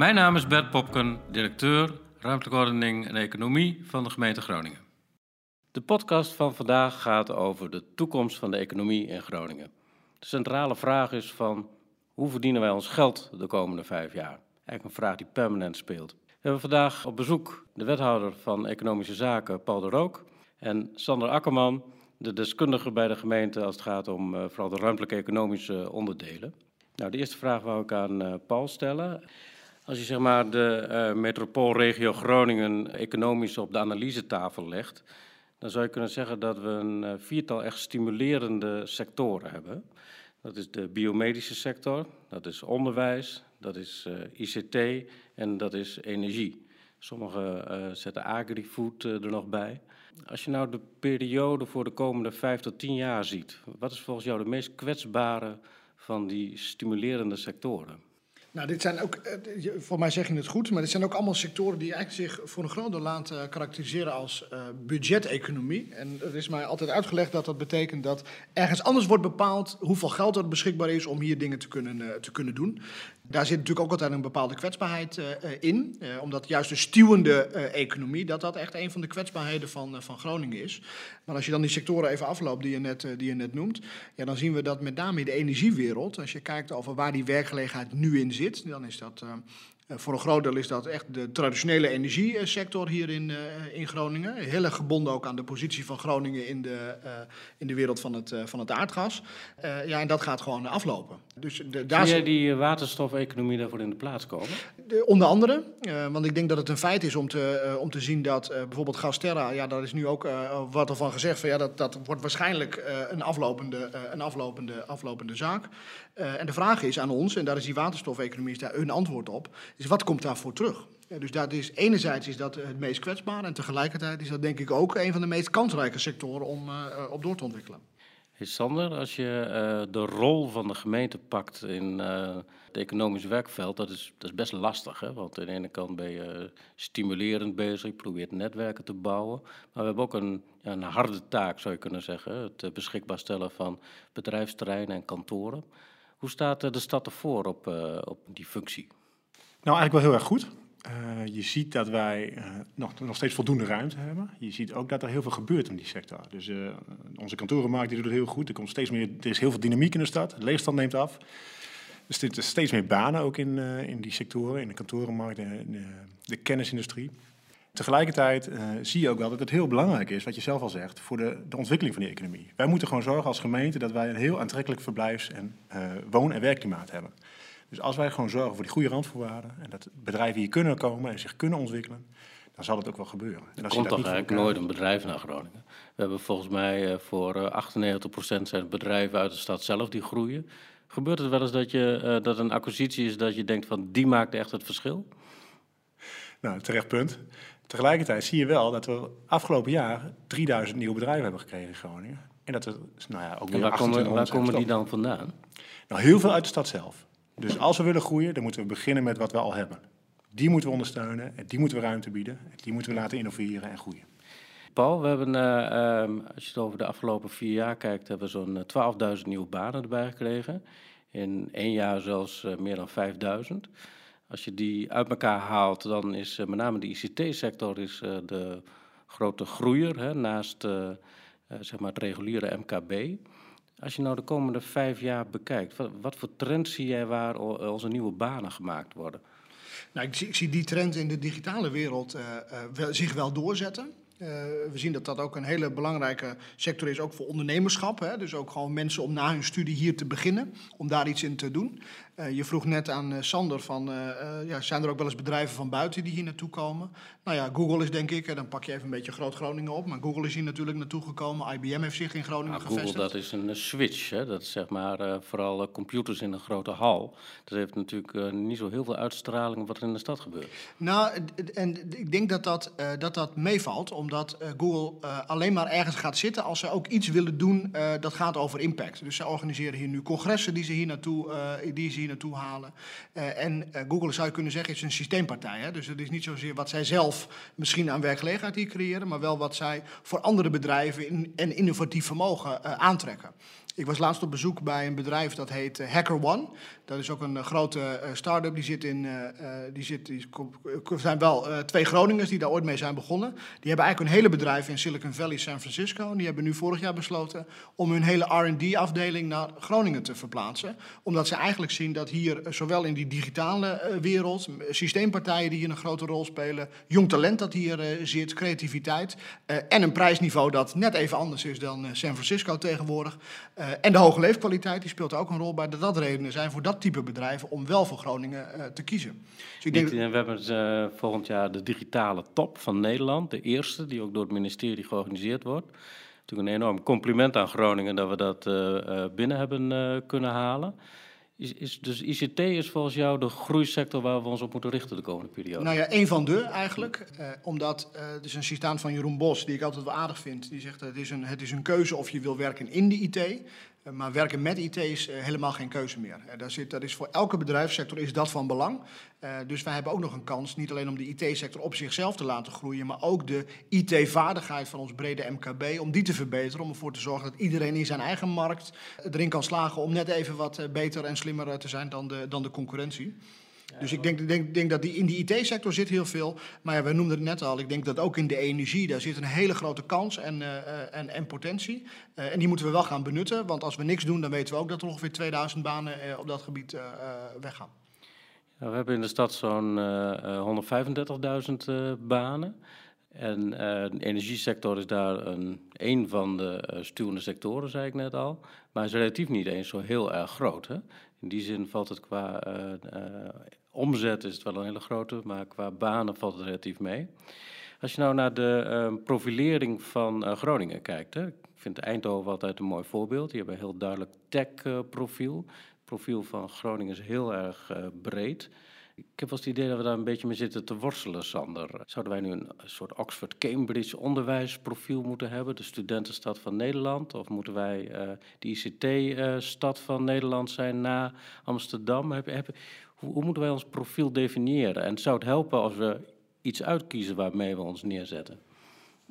Mijn naam is Bert Popken, directeur ruimtelijke ordening en economie van de gemeente Groningen. De podcast van vandaag gaat over de toekomst van de economie in Groningen. De centrale vraag is van hoe verdienen wij ons geld de komende vijf jaar? Eigenlijk een vraag die permanent speelt. We hebben vandaag op bezoek de wethouder van Economische Zaken, Paul de Rook, en Sander Akkerman, de deskundige bij de gemeente als het gaat om uh, vooral de ruimtelijke economische onderdelen. Nou, de eerste vraag wou ik aan uh, Paul stellen. Als je zeg maar de uh, metropoolregio Groningen economisch op de analysetafel legt, dan zou je kunnen zeggen dat we een uh, viertal echt stimulerende sectoren hebben. Dat is de biomedische sector, dat is onderwijs, dat is uh, ICT en dat is energie. Sommigen zetten agrifood er nog bij. Als je nou de periode voor de komende vijf tot tien jaar ziet, wat is volgens jou de meest kwetsbare van die stimulerende sectoren? Nou, dit zijn ook, voor mij zeg je het goed, maar dit zijn ook allemaal sectoren die eigenlijk zich voor een groot deel laten karakteriseren als uh, budgeteconomie. En er is mij altijd uitgelegd dat dat betekent dat ergens anders wordt bepaald hoeveel geld er beschikbaar is om hier dingen te kunnen, uh, te kunnen doen. Daar zit natuurlijk ook altijd een bepaalde kwetsbaarheid in, omdat juist de stuwende economie, dat dat echt een van de kwetsbaarheden van, van Groningen is. Maar als je dan die sectoren even afloopt die je net, die je net noemt, ja, dan zien we dat met name in de energiewereld, als je kijkt over waar die werkgelegenheid nu in zit, dan is dat voor een groot deel is dat echt de traditionele energiesector hier in, uh, in Groningen. Heel erg gebonden ook aan de positie van Groningen in de, uh, in de wereld van het, van het aardgas. ja, en dat gaat gewoon aflopen. Dus de, daar Zie jij die waterstofeconomie daarvoor in de plaats komen? De, onder andere, want ik denk dat het een feit is om te, om te zien dat bijvoorbeeld Gasterra, ja, daar is nu ook wat ervan gezegd, van, ja, dat, dat wordt waarschijnlijk een, aflopende, een aflopende, aflopende zaak. en de vraag is aan ons, en daar is die waterstofeconomie daar een antwoord op, is wat komt daarvoor terug? Dus dat is, enerzijds is dat het meest kwetsbaar en tegelijkertijd is dat denk ik ook een van de meest kansrijke sectoren om uh, op door te ontwikkelen. Hey Sander, als je de rol van de gemeente pakt in het economisch werkveld, dat is, dat is best lastig. Hè? Want aan de ene kant ben je stimulerend bezig, je probeert netwerken te bouwen. Maar we hebben ook een, ja, een harde taak, zou je kunnen zeggen. Het beschikbaar stellen van bedrijfsterreinen en kantoren. Hoe staat de stad ervoor op, op die functie? Nou, eigenlijk wel heel erg goed. Uh, je ziet dat wij uh, nog, nog steeds voldoende ruimte hebben. Je ziet ook dat er heel veel gebeurt in die sector. Dus uh, onze kantorenmarkt die doet het heel goed. Er, komt steeds meer, er is heel veel dynamiek in de stad. De leefstand neemt af. Er zitten steeds meer banen ook in, in die sectoren. In de kantorenmarkt, de, de, de kennisindustrie. Tegelijkertijd zie je ook wel dat het heel belangrijk is, wat je zelf al zegt, voor de, de ontwikkeling van die economie. Wij moeten gewoon zorgen als gemeente dat wij een heel aantrekkelijk verblijfs- en woon- en werkklimaat hebben. Dus als wij gewoon zorgen voor die goede randvoorwaarden en dat bedrijven hier kunnen komen en zich kunnen ontwikkelen, dan zal het ook wel gebeuren. En er komt toch eigenlijk nooit een bedrijf naar Groningen. We hebben volgens mij voor 98% zijn bedrijven uit de stad zelf die groeien. Gebeurt het wel eens dat, je, dat een acquisitie is dat je denkt van die maakt echt het verschil? Nou, terecht punt. Tegelijkertijd zie je wel dat we afgelopen jaar 3000 nieuwe bedrijven hebben gekregen in Groningen. En dat er, nou ja, ook en waar komen, waar komen die dan vandaan? Nou, heel veel uit de stad zelf. Dus als we willen groeien, dan moeten we beginnen met wat we al hebben. Die moeten we ondersteunen, en die moeten we ruimte bieden, en die moeten we laten innoveren en groeien. Paul, we hebben, uh, um, als je het over de afgelopen vier jaar kijkt, hebben we zo'n 12.000 nieuwe banen erbij gekregen. In één jaar zelfs uh, meer dan 5.000. Als je die uit elkaar haalt, dan is met name de ICT-sector is, de grote groeier, hè, naast zeg maar het reguliere MKB. Als je nou de komende vijf jaar bekijkt, wat, voor trends zie jij waar onze nieuwe banen gemaakt worden? Nou, ik, zie, ik zie die trend in de digitale wereld uh, uh, zich wel doorzetten. Uh, we zien dat dat ook een hele belangrijke sector is, ook voor ondernemerschap. Hè? Dus ook gewoon mensen om na hun studie hier te beginnen, om daar iets in te doen. Uh, je vroeg net aan uh, Sander van, ja, zijn er ook wel eens bedrijven van buiten die hier naartoe komen? Nou ja, Google is denk ik, dan pak je even een beetje Groot Groningen op, maar Google is hier natuurlijk naartoe gekomen. IBM heeft zich in Groningen nou, gevestigd. Google, dat is een switch. Hè? Dat is zeg maar vooral computers in een grote hal. Dat heeft natuurlijk niet zo heel veel uitstraling wat er in de stad gebeurt. Nou, en ik denk dat dat, dat, dat meevalt, omdat Google alleen maar ergens gaat zitten als ze ook iets willen doen dat gaat over impact. Dus ze organiseren hier nu congressen die ze hier naartoe, die ze hier naartoe halen. En Google zou je kunnen zeggen is een systeempartij. Hè? Dus het is niet zozeer wat zij zelf misschien aan werkgelegenheid hier creëren, maar wel wat zij voor andere bedrijven en innovatief vermogen aantrekken. Ik was laatst op bezoek bij een bedrijf dat heet HackerOne. Dat is ook een grote start-up. Die zit in. die zit, zijn wel twee Groningers die daar ooit mee zijn begonnen. Die hebben eigenlijk een hele bedrijf in Silicon Valley, San Francisco. En die hebben nu vorig jaar besloten om hun hele RD-afdeling naar Groningen te verplaatsen. Omdat ze eigenlijk zien dat hier, zowel in die digitale wereld, systeempartijen die hier een grote rol spelen, jong talent dat hier zit, creativiteit. en een prijsniveau dat net even anders is dan San Francisco tegenwoordig. Uh, en de hoge leefkwaliteit die speelt ook een rol bij dat dat redenen zijn voor dat type bedrijven om wel voor Groningen uh, te kiezen. Dus ik denk We hebben uh, volgend jaar de digitale top van Nederland, de eerste, die ook door het ministerie georganiseerd wordt. Natuurlijk een enorm compliment aan Groningen dat we dat binnen hebben kunnen halen. Is, is, dus ICT is volgens jou de groeisector waar we ons op moeten richten de komende periode? Nou ja, een van de eigenlijk. Eh, omdat uh, er is een citaat van Jeroen Bos, die ik altijd wel aardig vind. Die zegt: het is, een, het is een keuze of je wil werken in de IT. Eh, maar werken met IT is eh, helemaal geen keuze meer. Eh, daar zit, dat is voor elke bedrijfssector is dat van belang. dus wij hebben ook nog een kans, niet alleen om de IT-sector op zichzelf te laten groeien, maar ook de IT-vaardigheid van ons brede MKB, om die te verbeteren. Om ervoor te zorgen dat iedereen in zijn eigen markt erin kan slagen om net even wat beter en slimmer te zijn dan de, dan de concurrentie dus ik denk, denk, denk dat die, in die IT-sector zit heel veel. Maar ja, we noemden het net al. Ik denk dat ook in de energie, daar zit een hele grote kans en, uh, en, en potentie. Uh, en die moeten we wel gaan benutten. Want als we niks doen, dan weten we ook dat er ongeveer 2000 banen uh, op dat gebied weggaan. Ja, we hebben in de stad zo'n 135.000 banen. En de energiesector is daar een, een van de stuwende sectoren, zei ik net al. Maar is relatief niet eens zo heel erg groot. Hè? In die zin valt het qua omzet is het wel een hele grote, maar qua banen valt het relatief mee. Als je nou naar de uh, profilering van uh, Groningen kijkt, hè, ik vind Eindhoven altijd een mooi voorbeeld. Die hebben een heel duidelijk tech-profiel. het profiel van Groningen is heel erg uh, breed. Ik heb wel het idee dat we daar een beetje mee zitten te worstelen, Sander. Zouden wij nu een soort Oxford-Cambridge onderwijsprofiel moeten hebben, de studentenstad van Nederland? Of moeten wij uh, de ICT-stad van Nederland zijn na Amsterdam? Heb, hoe, moeten wij ons profiel definiëren? En zou het helpen als we iets uitkiezen waarmee we ons neerzetten?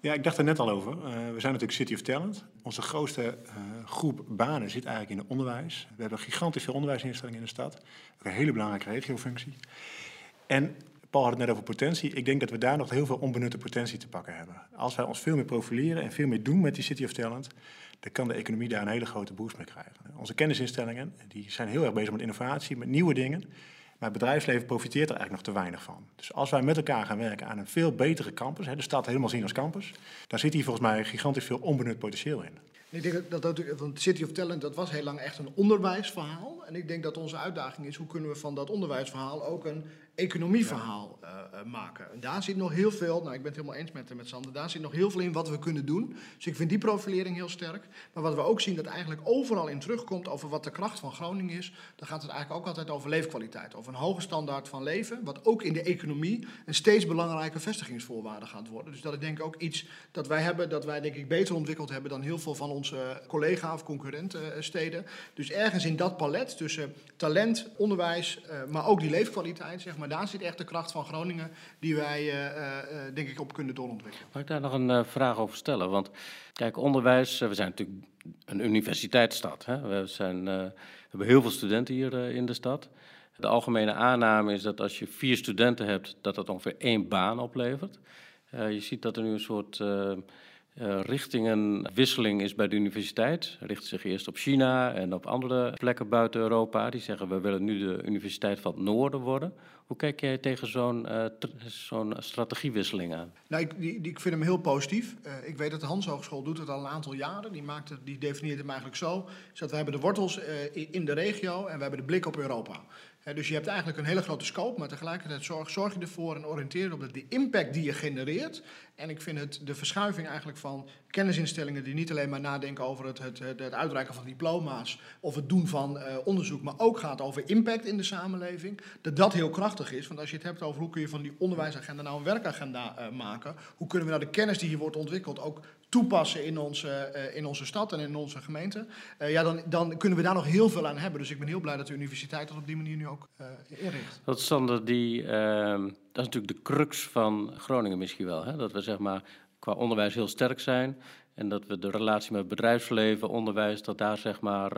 Ja, ik dacht er net al over. Uh, we zijn natuurlijk City of Talent. Onze grootste uh, groep banen zit eigenlijk in het onderwijs. We hebben gigantisch veel onderwijsinstellingen in de stad. Ook een hele belangrijke regiofunctie. En Paul had het net over potentie. Ik denk dat we daar nog heel veel onbenutte potentie te pakken hebben. Als wij ons veel meer profileren en veel meer doen met die City of Talent, dan kan de economie daar een hele grote boost mee krijgen. Onze kennisinstellingen die zijn heel erg bezig met innovatie, met nieuwe dingen. Maar het bedrijfsleven profiteert er eigenlijk nog te weinig van. Dus als wij met elkaar gaan werken aan een veel betere campus, de stad helemaal zien als campus, dan zit hier volgens mij gigantisch veel onbenut potentieel in. Ik denk dat, dat want City of Talent, dat was heel lang echt een onderwijsverhaal. En ik denk dat onze uitdaging is, hoe kunnen we van dat onderwijsverhaal ook een economieverhaal uh, maken. En daar zit nog heel veel, nou ik ben het helemaal eens met, met Sander, daar zit nog heel veel in wat we kunnen doen. Dus ik vind die profilering heel sterk. Maar wat we ook zien dat eigenlijk overal in terugkomt over wat de kracht van Groningen is, dan gaat het eigenlijk ook altijd over leefkwaliteit. Over een hoge standaard van leven, wat ook in de economie een steeds belangrijke vestigingsvoorwaarde gaat worden. Dus dat is denk ik ook iets dat wij hebben, dat wij denk ik beter ontwikkeld hebben dan heel veel van onze collega- of concurrentensteden. Dus ergens in dat palet tussen talent, onderwijs, maar ook die leefkwaliteit, zeg maar daar zit echt de kracht van Groningen die wij, uh, uh, denk ik, op kunnen doorontwikkelen. Mag ik daar nog een vraag over stellen? Want kijk, onderwijs, we zijn natuurlijk een universiteitsstad. Hè? We, zijn, we hebben heel veel studenten hier in de stad. De algemene aanname is dat als je vier studenten hebt, dat dat ongeveer één baan oplevert. je ziet dat er nu een soort richtingenwisseling is bij de universiteit. Richt zich eerst op China en op andere plekken buiten Europa. Die zeggen we willen nu de Universiteit van het Noorden worden. Hoe kijk jij tegen zo'n uh, strategiewisseling aan? Nou, ik, die, ik vind hem heel positief. Uh, ik weet dat de Hans Hogeschool doet het al een aantal jaren. Die, maakt het, die definieert hem eigenlijk zo. Dat we hebben de wortels in de regio en we hebben de blik op Europa dus je hebt eigenlijk een hele grote scope, maar tegelijkertijd zorg, zorg je ervoor en oriënteer op de impact die je genereert. En ik vind het de verschuiving eigenlijk van kennisinstellingen die niet alleen maar nadenken over het, het, het uitreiken van diploma's of het doen van uh, onderzoek, maar ook gaat over impact in de samenleving, dat dat heel krachtig is. Want als je het hebt over hoe kun je van die onderwijsagenda nou een werkagenda uh, maken, hoe kunnen we nou de kennis die hier wordt ontwikkeld ook toepassen in onze, eh, in onze stad en in onze gemeente, eh, ja, dan, dan kunnen we daar nog heel veel aan hebben. Dus ik ben heel blij dat de universiteit dat op die manier nu ook uh, inricht. Dat Sander, die, ehm, dat is natuurlijk de crux van Groningen misschien wel. Hè? Dat we zeg maar qua onderwijs heel sterk zijn. En dat we de relatie met bedrijfsleven, onderwijs, dat daar zeg maar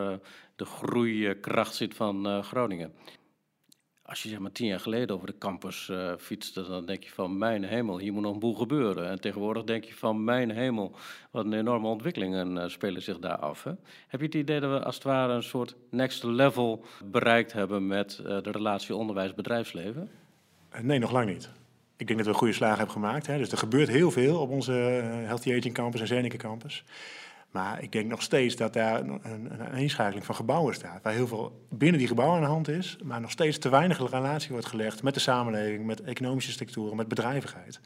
de groeikracht zit van Groningen als je zeg maar tien jaar geleden over de campus uh, fietste, dan denk je van mijn hemel, hier moet nog een boel gebeuren. En tegenwoordig denk je van mijn hemel, wat een enorme ontwikkelingen uh, spelen zich daar af. Hè? Heb je het idee dat we als het ware een soort next level bereikt hebben met uh, de relatie onderwijs-bedrijfsleven? Nee, nog lang niet. Ik denk dat we goede slag hebben gemaakt. Hè. Dus er gebeurt heel veel op onze Healthy Aging Campus en Zenica Campus. Maar ik denk nog steeds dat daar een, een inschakeling van gebouwen staat. Waar heel veel binnen die gebouwen aan de hand is, maar nog steeds te weinig relatie wordt gelegd met de samenleving, met economische structuren, met bedrijvigheid.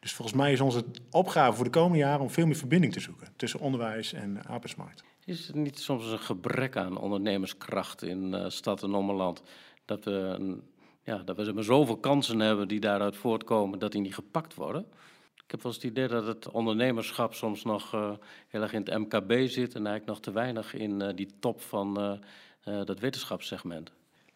Dus volgens mij is onze opgave voor de komende jaren om veel meer verbinding te zoeken tussen onderwijs en arbeidsmarkt. Is het niet soms een gebrek aan ondernemerskracht in uh, stad en ommeland? Dat we, ja, dat we zoveel kansen hebben die daaruit voortkomen, dat die niet gepakt worden? Ik heb wel eens het idee dat het ondernemerschap soms nog uh, heel erg in het MKB zit en eigenlijk nog te weinig in uh, die top van uh, dat wetenschapssegment.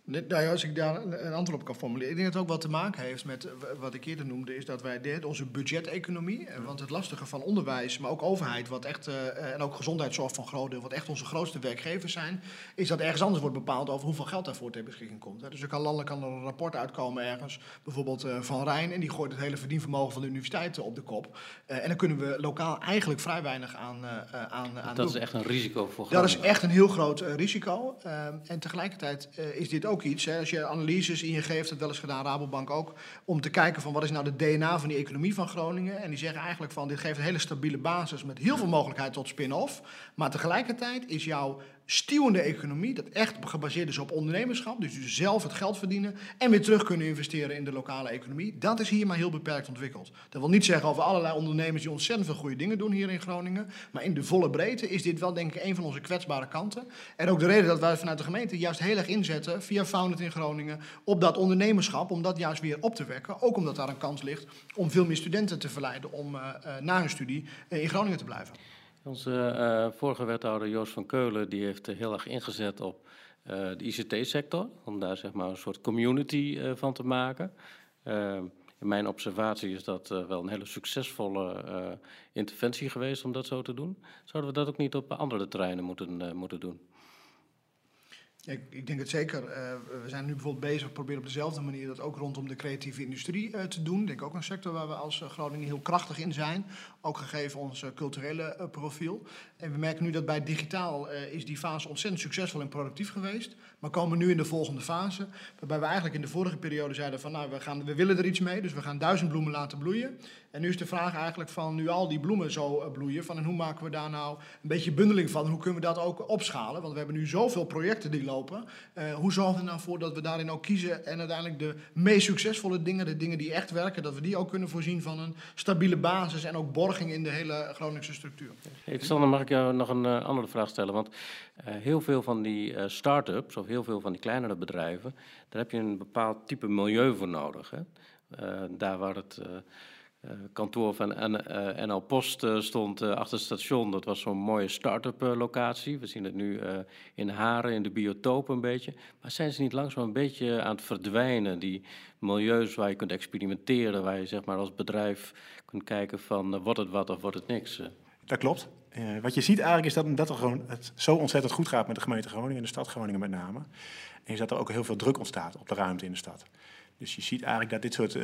Nou ja, als ik daar een antwoord op kan formuleren. Ik denk dat het ook wat te maken heeft met wat ik eerder noemde, is dat wij onze budgeteconomie, want het lastige van onderwijs, maar ook overheid, wat echt, en ook gezondheidszorg van groot deel, wat echt onze grootste werkgevers zijn, is dat ergens anders wordt bepaald over hoeveel geld daarvoor ter beschikking komt. Dus er kan landelijk kan er een rapport uitkomen ergens, bijvoorbeeld van Rijn, en die gooit het hele verdienvermogen van de universiteit op de kop. En dan kunnen we lokaal eigenlijk vrij weinig aan, aan, aan Dat is echt een risico voor Dat is echt een heel groot risico. En tegelijkertijd is dit ook ook iets. Hè, als je analyses in je geeft, dat wel eens gedaan, Rabobank ook, om te kijken van wat is nou de DNA van die economie van Groningen. En die zeggen eigenlijk van dit geeft een hele stabiele basis met heel veel mogelijkheid tot spin-off. Maar tegelijkertijd is jouw stuwende economie, dat echt gebaseerd is op ondernemerschap, dus je zelf het geld verdienen en weer terug kunnen investeren in de lokale economie, dat is hier maar heel beperkt ontwikkeld. Dat wil niet zeggen over allerlei ondernemers die ontzettend veel goede dingen doen hier in Groningen, maar in de volle breedte is dit wel denk ik een van onze kwetsbare kanten. En ook de reden dat wij vanuit de gemeente juist heel erg inzetten via Founded in Groningen op dat ondernemerschap, om dat juist weer op te wekken. Ook omdat daar een kans ligt om veel meer studenten te verleiden om uh, uh, na hun studie uh, in Groningen te blijven. Onze vorige wethouder Joost van Keulen die heeft heel erg ingezet op de ICT-sector, om daar zeg maar een soort community van te maken. in mijn observatie is dat wel een hele succesvolle interventie geweest om dat zo te doen. Zouden we dat ook niet op andere terreinen moeten, moeten doen? Ik, denk het zeker. Uh, we zijn nu bijvoorbeeld bezig, proberen op dezelfde manier dat ook rondom de creatieve industrie uh, te doen. Ik denk ook een sector waar we als uh, Groningen heel krachtig in zijn. Ook gegeven ons culturele profiel. En we merken nu dat bij digitaal is die fase ontzettend succesvol en productief geweest. Maar komen nu in de volgende fase, waarbij we eigenlijk in de vorige periode zeiden van nou, we, gaan, we willen er iets mee. Dus we gaan duizend bloemen laten bloeien. En nu is de vraag eigenlijk van, nu al die bloemen zo bloeien, van en hoe maken we daar nou een beetje bundeling van? Hoe kunnen we dat ook opschalen? Want we hebben nu zoveel projecten die lopen. Uh, hoe zorgen we er nou voor dat we daarin ook kiezen en uiteindelijk de meest succesvolle dingen, de dingen die echt werken, dat we die ook kunnen voorzien van een stabiele basis en ook borging in de hele Groningse structuur. Hey, Sander, mag ik jou nog een uh, andere vraag stellen? Want heel veel van die start-ups of heel veel van die kleinere bedrijven, daar heb je een bepaald type milieu voor nodig. Daar waar het kantoor van N, uh, eh, NL Post uh, stond achter het station. Dat was zo'n mooie start-up locatie. We zien het nu in Haren, in de biotoop een beetje. Maar zijn ze niet langzaam een beetje aan het verdwijnen? Die milieus waar je kunt experimenteren, waar je zeg maar als bedrijf kunt kijken van wordt het wat of wordt het niks? Dat klopt. wat je ziet eigenlijk is dat, dat er gewoon het zo ontzettend goed gaat met de gemeente Groningen en de stad Groningen met name. En is dat er ook heel veel druk ontstaat op de ruimte in de stad. Dus je ziet eigenlijk dat dit soort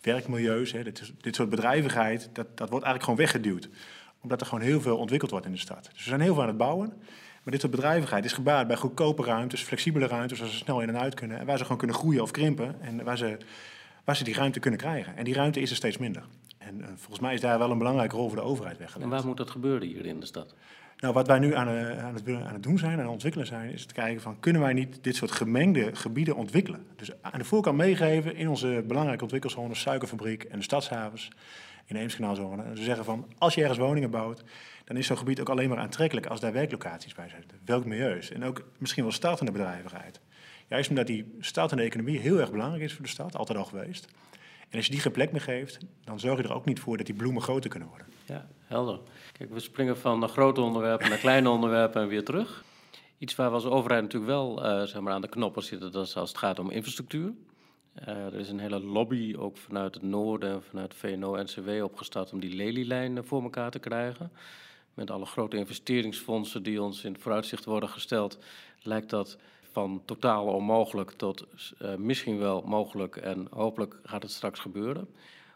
werkmilieus, hè, dit, dit, soort bedrijvigheid, dat, dat wordt eigenlijk gewoon weggeduwd. Omdat er gewoon heel veel ontwikkeld wordt in de stad. Dus we zijn heel veel aan het bouwen. Maar dit soort bedrijvigheid is gebaat bij goedkope ruimtes, flexibele ruimtes, waar ze snel in en uit kunnen. En waar ze gewoon kunnen groeien of krimpen. En waar ze, waar ze die ruimte kunnen krijgen. En die ruimte is er steeds minder. En uh, volgens mij is daar wel een belangrijke rol voor de overheid weggelegd. En waar moet dat gebeuren hier in de stad? Nou, wat wij nu aan, uh, aan, het, aan het doen zijn, aan het ontwikkelen zijn, is te kijken van kunnen wij niet dit soort gemengde gebieden ontwikkelen. Dus aan de voorkant meegeven in onze belangrijke ontwikkelzones, suikerfabriek en de stadshavens in de Eemskanaalzone. Ze zeggen van als je ergens woningen bouwt, dan is zo'n gebied ook alleen maar aantrekkelijk als daar werklocaties bij zijn. Welk milieus? En ook misschien wel startende bedrijvigheid. Juist omdat die startende economie heel erg belangrijk is voor de stad, altijd al geweest. En als je die geen plek meer geeft, dan zorg je er ook niet voor dat die bloemen groter kunnen worden. Ja, helder. Kijk, we springen van grote onderwerpen naar kleine onderwerpen en weer terug. Iets waar we als overheid natuurlijk wel uh, zeg maar aan de knoppen zitten, dat is als het gaat om infrastructuur. Uh, er is een hele lobby, ook vanuit het noorden en vanuit VNO-NCW, opgestart om die lelielijn voor elkaar te krijgen. Met alle grote investeringsfondsen die ons in het vooruitzicht worden gesteld, lijkt dat van totaal onmogelijk tot uh, misschien wel mogelijk en hopelijk gaat het straks gebeuren.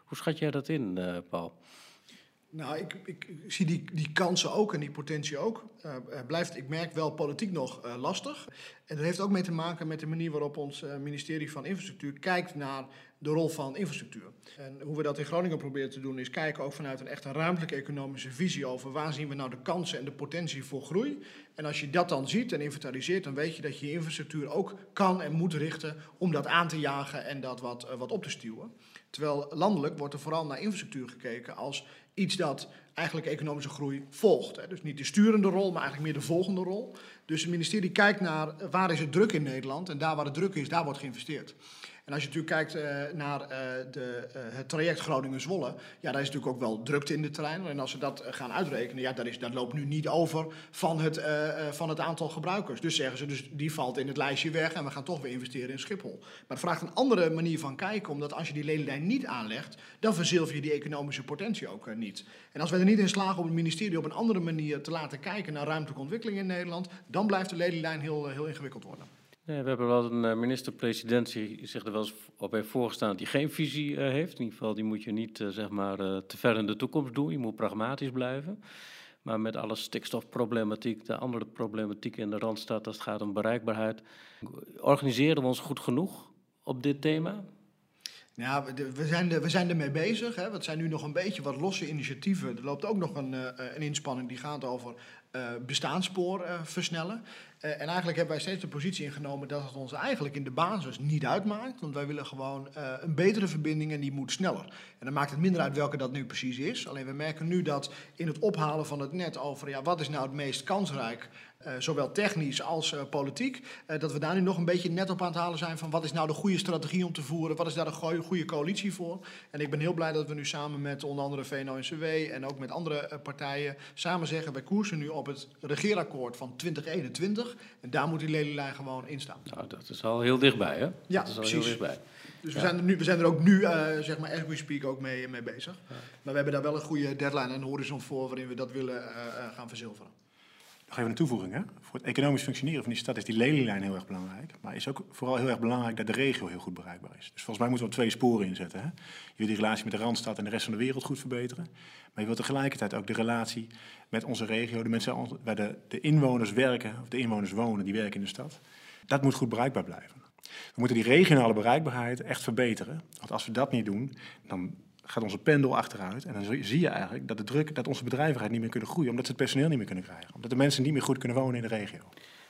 Hoe schat jij dat in, uh, Paul? Nou, ik, ik, zie die, die kansen ook en die potentie ook. Uh, blijft, ik merk wel politiek nog lastig. En dat heeft ook mee te maken met de manier waarop ons ministerie van Infrastructuur kijkt naar de rol van infrastructuur. En hoe we dat in Groningen proberen te doen, is kijken ook vanuit een echt een ruimtelijke economische visie over waar zien we nou de kansen en de potentie voor groei. En als je dat dan ziet en inventariseert, dan weet je dat je infrastructuur ook kan en moet richten om dat aan te jagen en dat wat, wat op te stuwen. Terwijl landelijk wordt er vooral naar infrastructuur gekeken als iets dat eigenlijk economische groei volgt. Dus niet de sturende rol, maar eigenlijk meer de volgende rol. Dus het ministerie kijkt naar waar is het druk in Nederland en daar waar het druk is, daar wordt geïnvesteerd. En als je natuurlijk kijkt uh, naar uh, de, uh, het traject Groningen-Zwolle, ja, daar is natuurlijk ook wel drukte in de trein. En als we dat gaan uitrekenen, ja, is, dat loopt nu niet over van het, van het aantal gebruikers. Dus zeggen ze, dus die valt in het lijstje weg en we gaan toch weer investeren in Schiphol. Maar het vraagt een andere manier van kijken, omdat als je die lelijn niet aanlegt, dan verzilver je die economische potentie ook niet. En als wij er niet in slagen om het ministerie op een andere manier te laten kijken naar ruimtelijke ontwikkeling in Nederland, dan blijft de lelielijn heel, heel ingewikkeld worden. We hebben wel een minister-president die zich er wel eens op heeft voorgestaan die geen visie uh, heeft. In ieder geval, die moet je niet uh, zeg maar, te ver in de toekomst doen. Je moet pragmatisch blijven. Maar met alle stikstofproblematiek, de andere problematiek in de Randstad als het gaat om bereikbaarheid. Organiseren we ons goed genoeg op dit thema? Ja, we zijn, er, we zijn ermee bezig. Hè. Het zijn nu nog een beetje wat losse initiatieven. Er loopt ook nog een, een inspanning die gaat over bestaanspoor uh, versnellen. Uh, en eigenlijk hebben wij steeds de positie ingenomen dat het ons eigenlijk in de basis niet uitmaakt. Want wij willen gewoon een betere verbinding en die moet sneller. En dan maakt het minder uit welke dat nu precies is. Alleen we merken nu dat in het ophalen van het net over ja, wat is nou het meest kansrijk zowel technisch als uh, politiek. Uh, dat we daar nu nog een beetje net op aan het halen zijn van wat is nou de goede strategie om te voeren, wat is daar de goede, goede coalitie voor. En ik ben heel blij dat we nu samen met onder andere VNO-NCW en ook met andere partijen samen zeggen, wij koersen nu op het regeerakkoord van 2021 en daar moet die lelielijn gewoon in staan. Nou, dat is al heel dichtbij hè? Ja, dat is al precies. heel dichtbij. Dus we, zijn er nu, we zijn er ook nu, zeg maar, as we speak, ook mee, mee bezig. Ja. Maar we hebben daar wel een goede deadline en horizon voor waarin we dat willen gaan verzilveren. Nog even een toevoeging. Hè? Voor het economisch functioneren van die stad is die lelielijn heel erg belangrijk. Maar is ook vooral heel erg belangrijk dat de regio heel goed bereikbaar is. Dus volgens mij moeten we op twee sporen inzetten. Hè? Je wilt die relatie met de Randstad en de rest van de wereld goed verbeteren. Maar je wilt tegelijkertijd ook de relatie met onze regio, de mensen waar de, de inwoners werken, of de inwoners wonen, die werken in de stad. Dat moet goed bereikbaar blijven. We moeten die regionale bereikbaarheid echt verbeteren. Want als we dat niet doen, dan gaat onze pendel achteruit. En dan zie je eigenlijk dat de druk, dat onze bedrijvigheid niet meer kunnen groeien, omdat ze het personeel niet meer kunnen krijgen. Omdat de mensen niet meer goed kunnen wonen in de regio.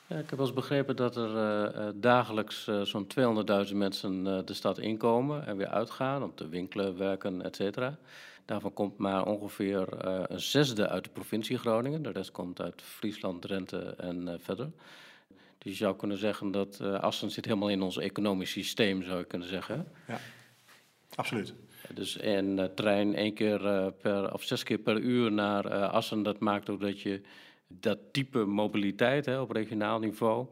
Ja, ik heb wel eens begrepen dat er uh, dagelijks uh, zo'n 200.000 mensen uh, de stad inkomen en weer uitgaan om te winkelen, werken, et cetera. Daarvan komt maar ongeveer een zesde uit de provincie Groningen. De rest komt uit Friesland, Drenthe en verder. Dus je zou kunnen zeggen dat Assen zit helemaal in ons economisch systeem, zou je kunnen zeggen. Ja, absoluut. Dus een uh, trein één keer uh, per, of zes keer per uur naar uh, Assen, dat maakt ook dat je dat type mobiliteit hè, op regionaal niveau,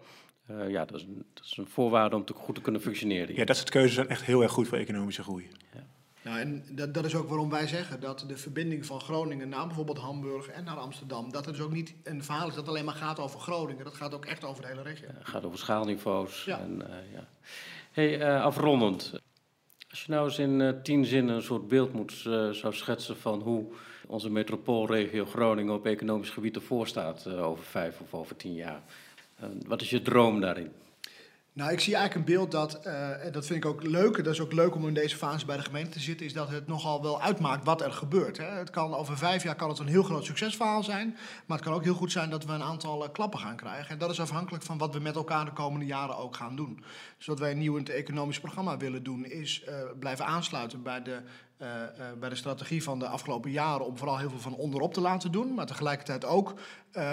ja, dat is, een, dat is, een, voorwaarde om te, goed te kunnen functioneren. Hier. Ja, dat soort keuzes zijn echt heel erg goed voor economische groei. Ja. Nou, en dat, dat, is ook waarom wij zeggen dat de verbinding van Groningen naar bijvoorbeeld Hamburg en naar Amsterdam, dat het dus ook niet een verhaal is dat alleen maar gaat over Groningen. Dat gaat ook echt over de hele regio. Ja, het gaat over schaalniveaus. Ja. En, ja. Hey, afrondend. Als je nou eens in uh, tien zinnen een soort beeld moet, uh, zou schetsen van hoe onze metropoolregio Groningen op economisch gebied ervoor staat uh, over vijf of over tien jaar. wat is je droom daarin? Nou, ik zie eigenlijk een beeld dat, uh, en dat vind ik ook leuk, dat is ook leuk om in deze fase bij de gemeente te zitten, is dat het nogal wel uitmaakt wat er gebeurt. Hè. Het kan over vijf jaar kan het een heel groot succesverhaal zijn, maar het kan ook heel goed zijn dat we een aantal uh, klappen gaan krijgen. En dat is afhankelijk van wat we met elkaar de komende jaren ook gaan doen. Dus wat wij nieuw in het economisch programma willen doen, is uh, blijven aansluiten bij de bij de strategie van de afgelopen jaren om vooral heel veel van onderop te laten doen. Maar tegelijkertijd ook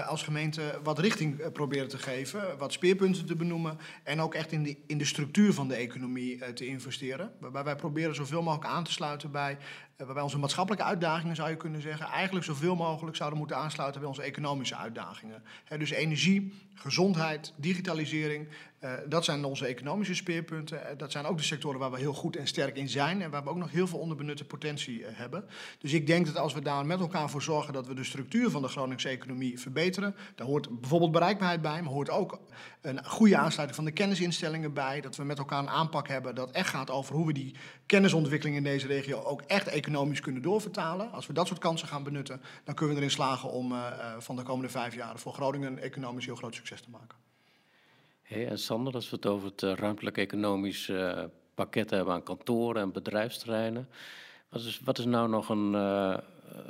als gemeente wat richting proberen te geven, wat speerpunten te benoemen. En ook echt in de, in de structuur van de economie te investeren. Waarbij wij proberen zoveel mogelijk aan te sluiten bij eh, waarbij onze maatschappelijke uitdagingen, zou je kunnen zeggen, eigenlijk zoveel mogelijk zouden moeten aansluiten bij onze economische uitdagingen. dus energie, gezondheid, digitalisering, uh, dat zijn onze economische speerpunten. Uh, dat zijn ook de sectoren waar we heel goed en sterk in zijn en waar we ook nog heel veel onderbenutte potentie uh, hebben. Dus ik denk dat als we daar met elkaar voor zorgen dat we de structuur van de Groningse economie verbeteren, daar hoort bijvoorbeeld bereikbaarheid bij, maar hoort ook een goede aansluiting van de kennisinstellingen bij. Dat we met elkaar een aanpak hebben dat echt gaat over hoe we die kennisontwikkeling in deze regio ook echt economisch kunnen doorvertalen. Als we dat soort kansen gaan benutten, dan kunnen we erin slagen om van de komende vijf jaar voor Groningen economisch heel groot succes te maken. Hey, en Sander, als we het over het eh, ruimtelijk economisch uh, pakket hebben aan kantoren en bedrijfsterreinen. Wat is, wat is nou nog een, uh,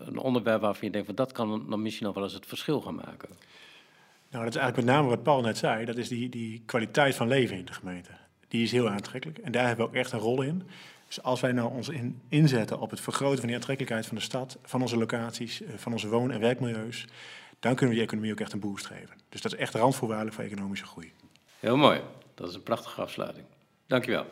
een onderwerp waarvan je denkt, van dat kan dan misschien nog wel eens het verschil gaan maken? Nou, dat is eigenlijk met name wat Paul net zei. Dat is die, die kwaliteit van leven in de gemeente. Die is heel aantrekkelijk en daar hebben we ook echt een rol in. Dus als wij nou ons in, inzetten op het vergroten van die aantrekkelijkheid van de stad, van onze locaties, van onze woon- en werkmilieus, dan kunnen we die economie ook echt een boost geven. Dus dat is echt randvoorwaardelijk voor economische groei. Heel mooi. Dat is een prachtige afsluiting. Dankjewel.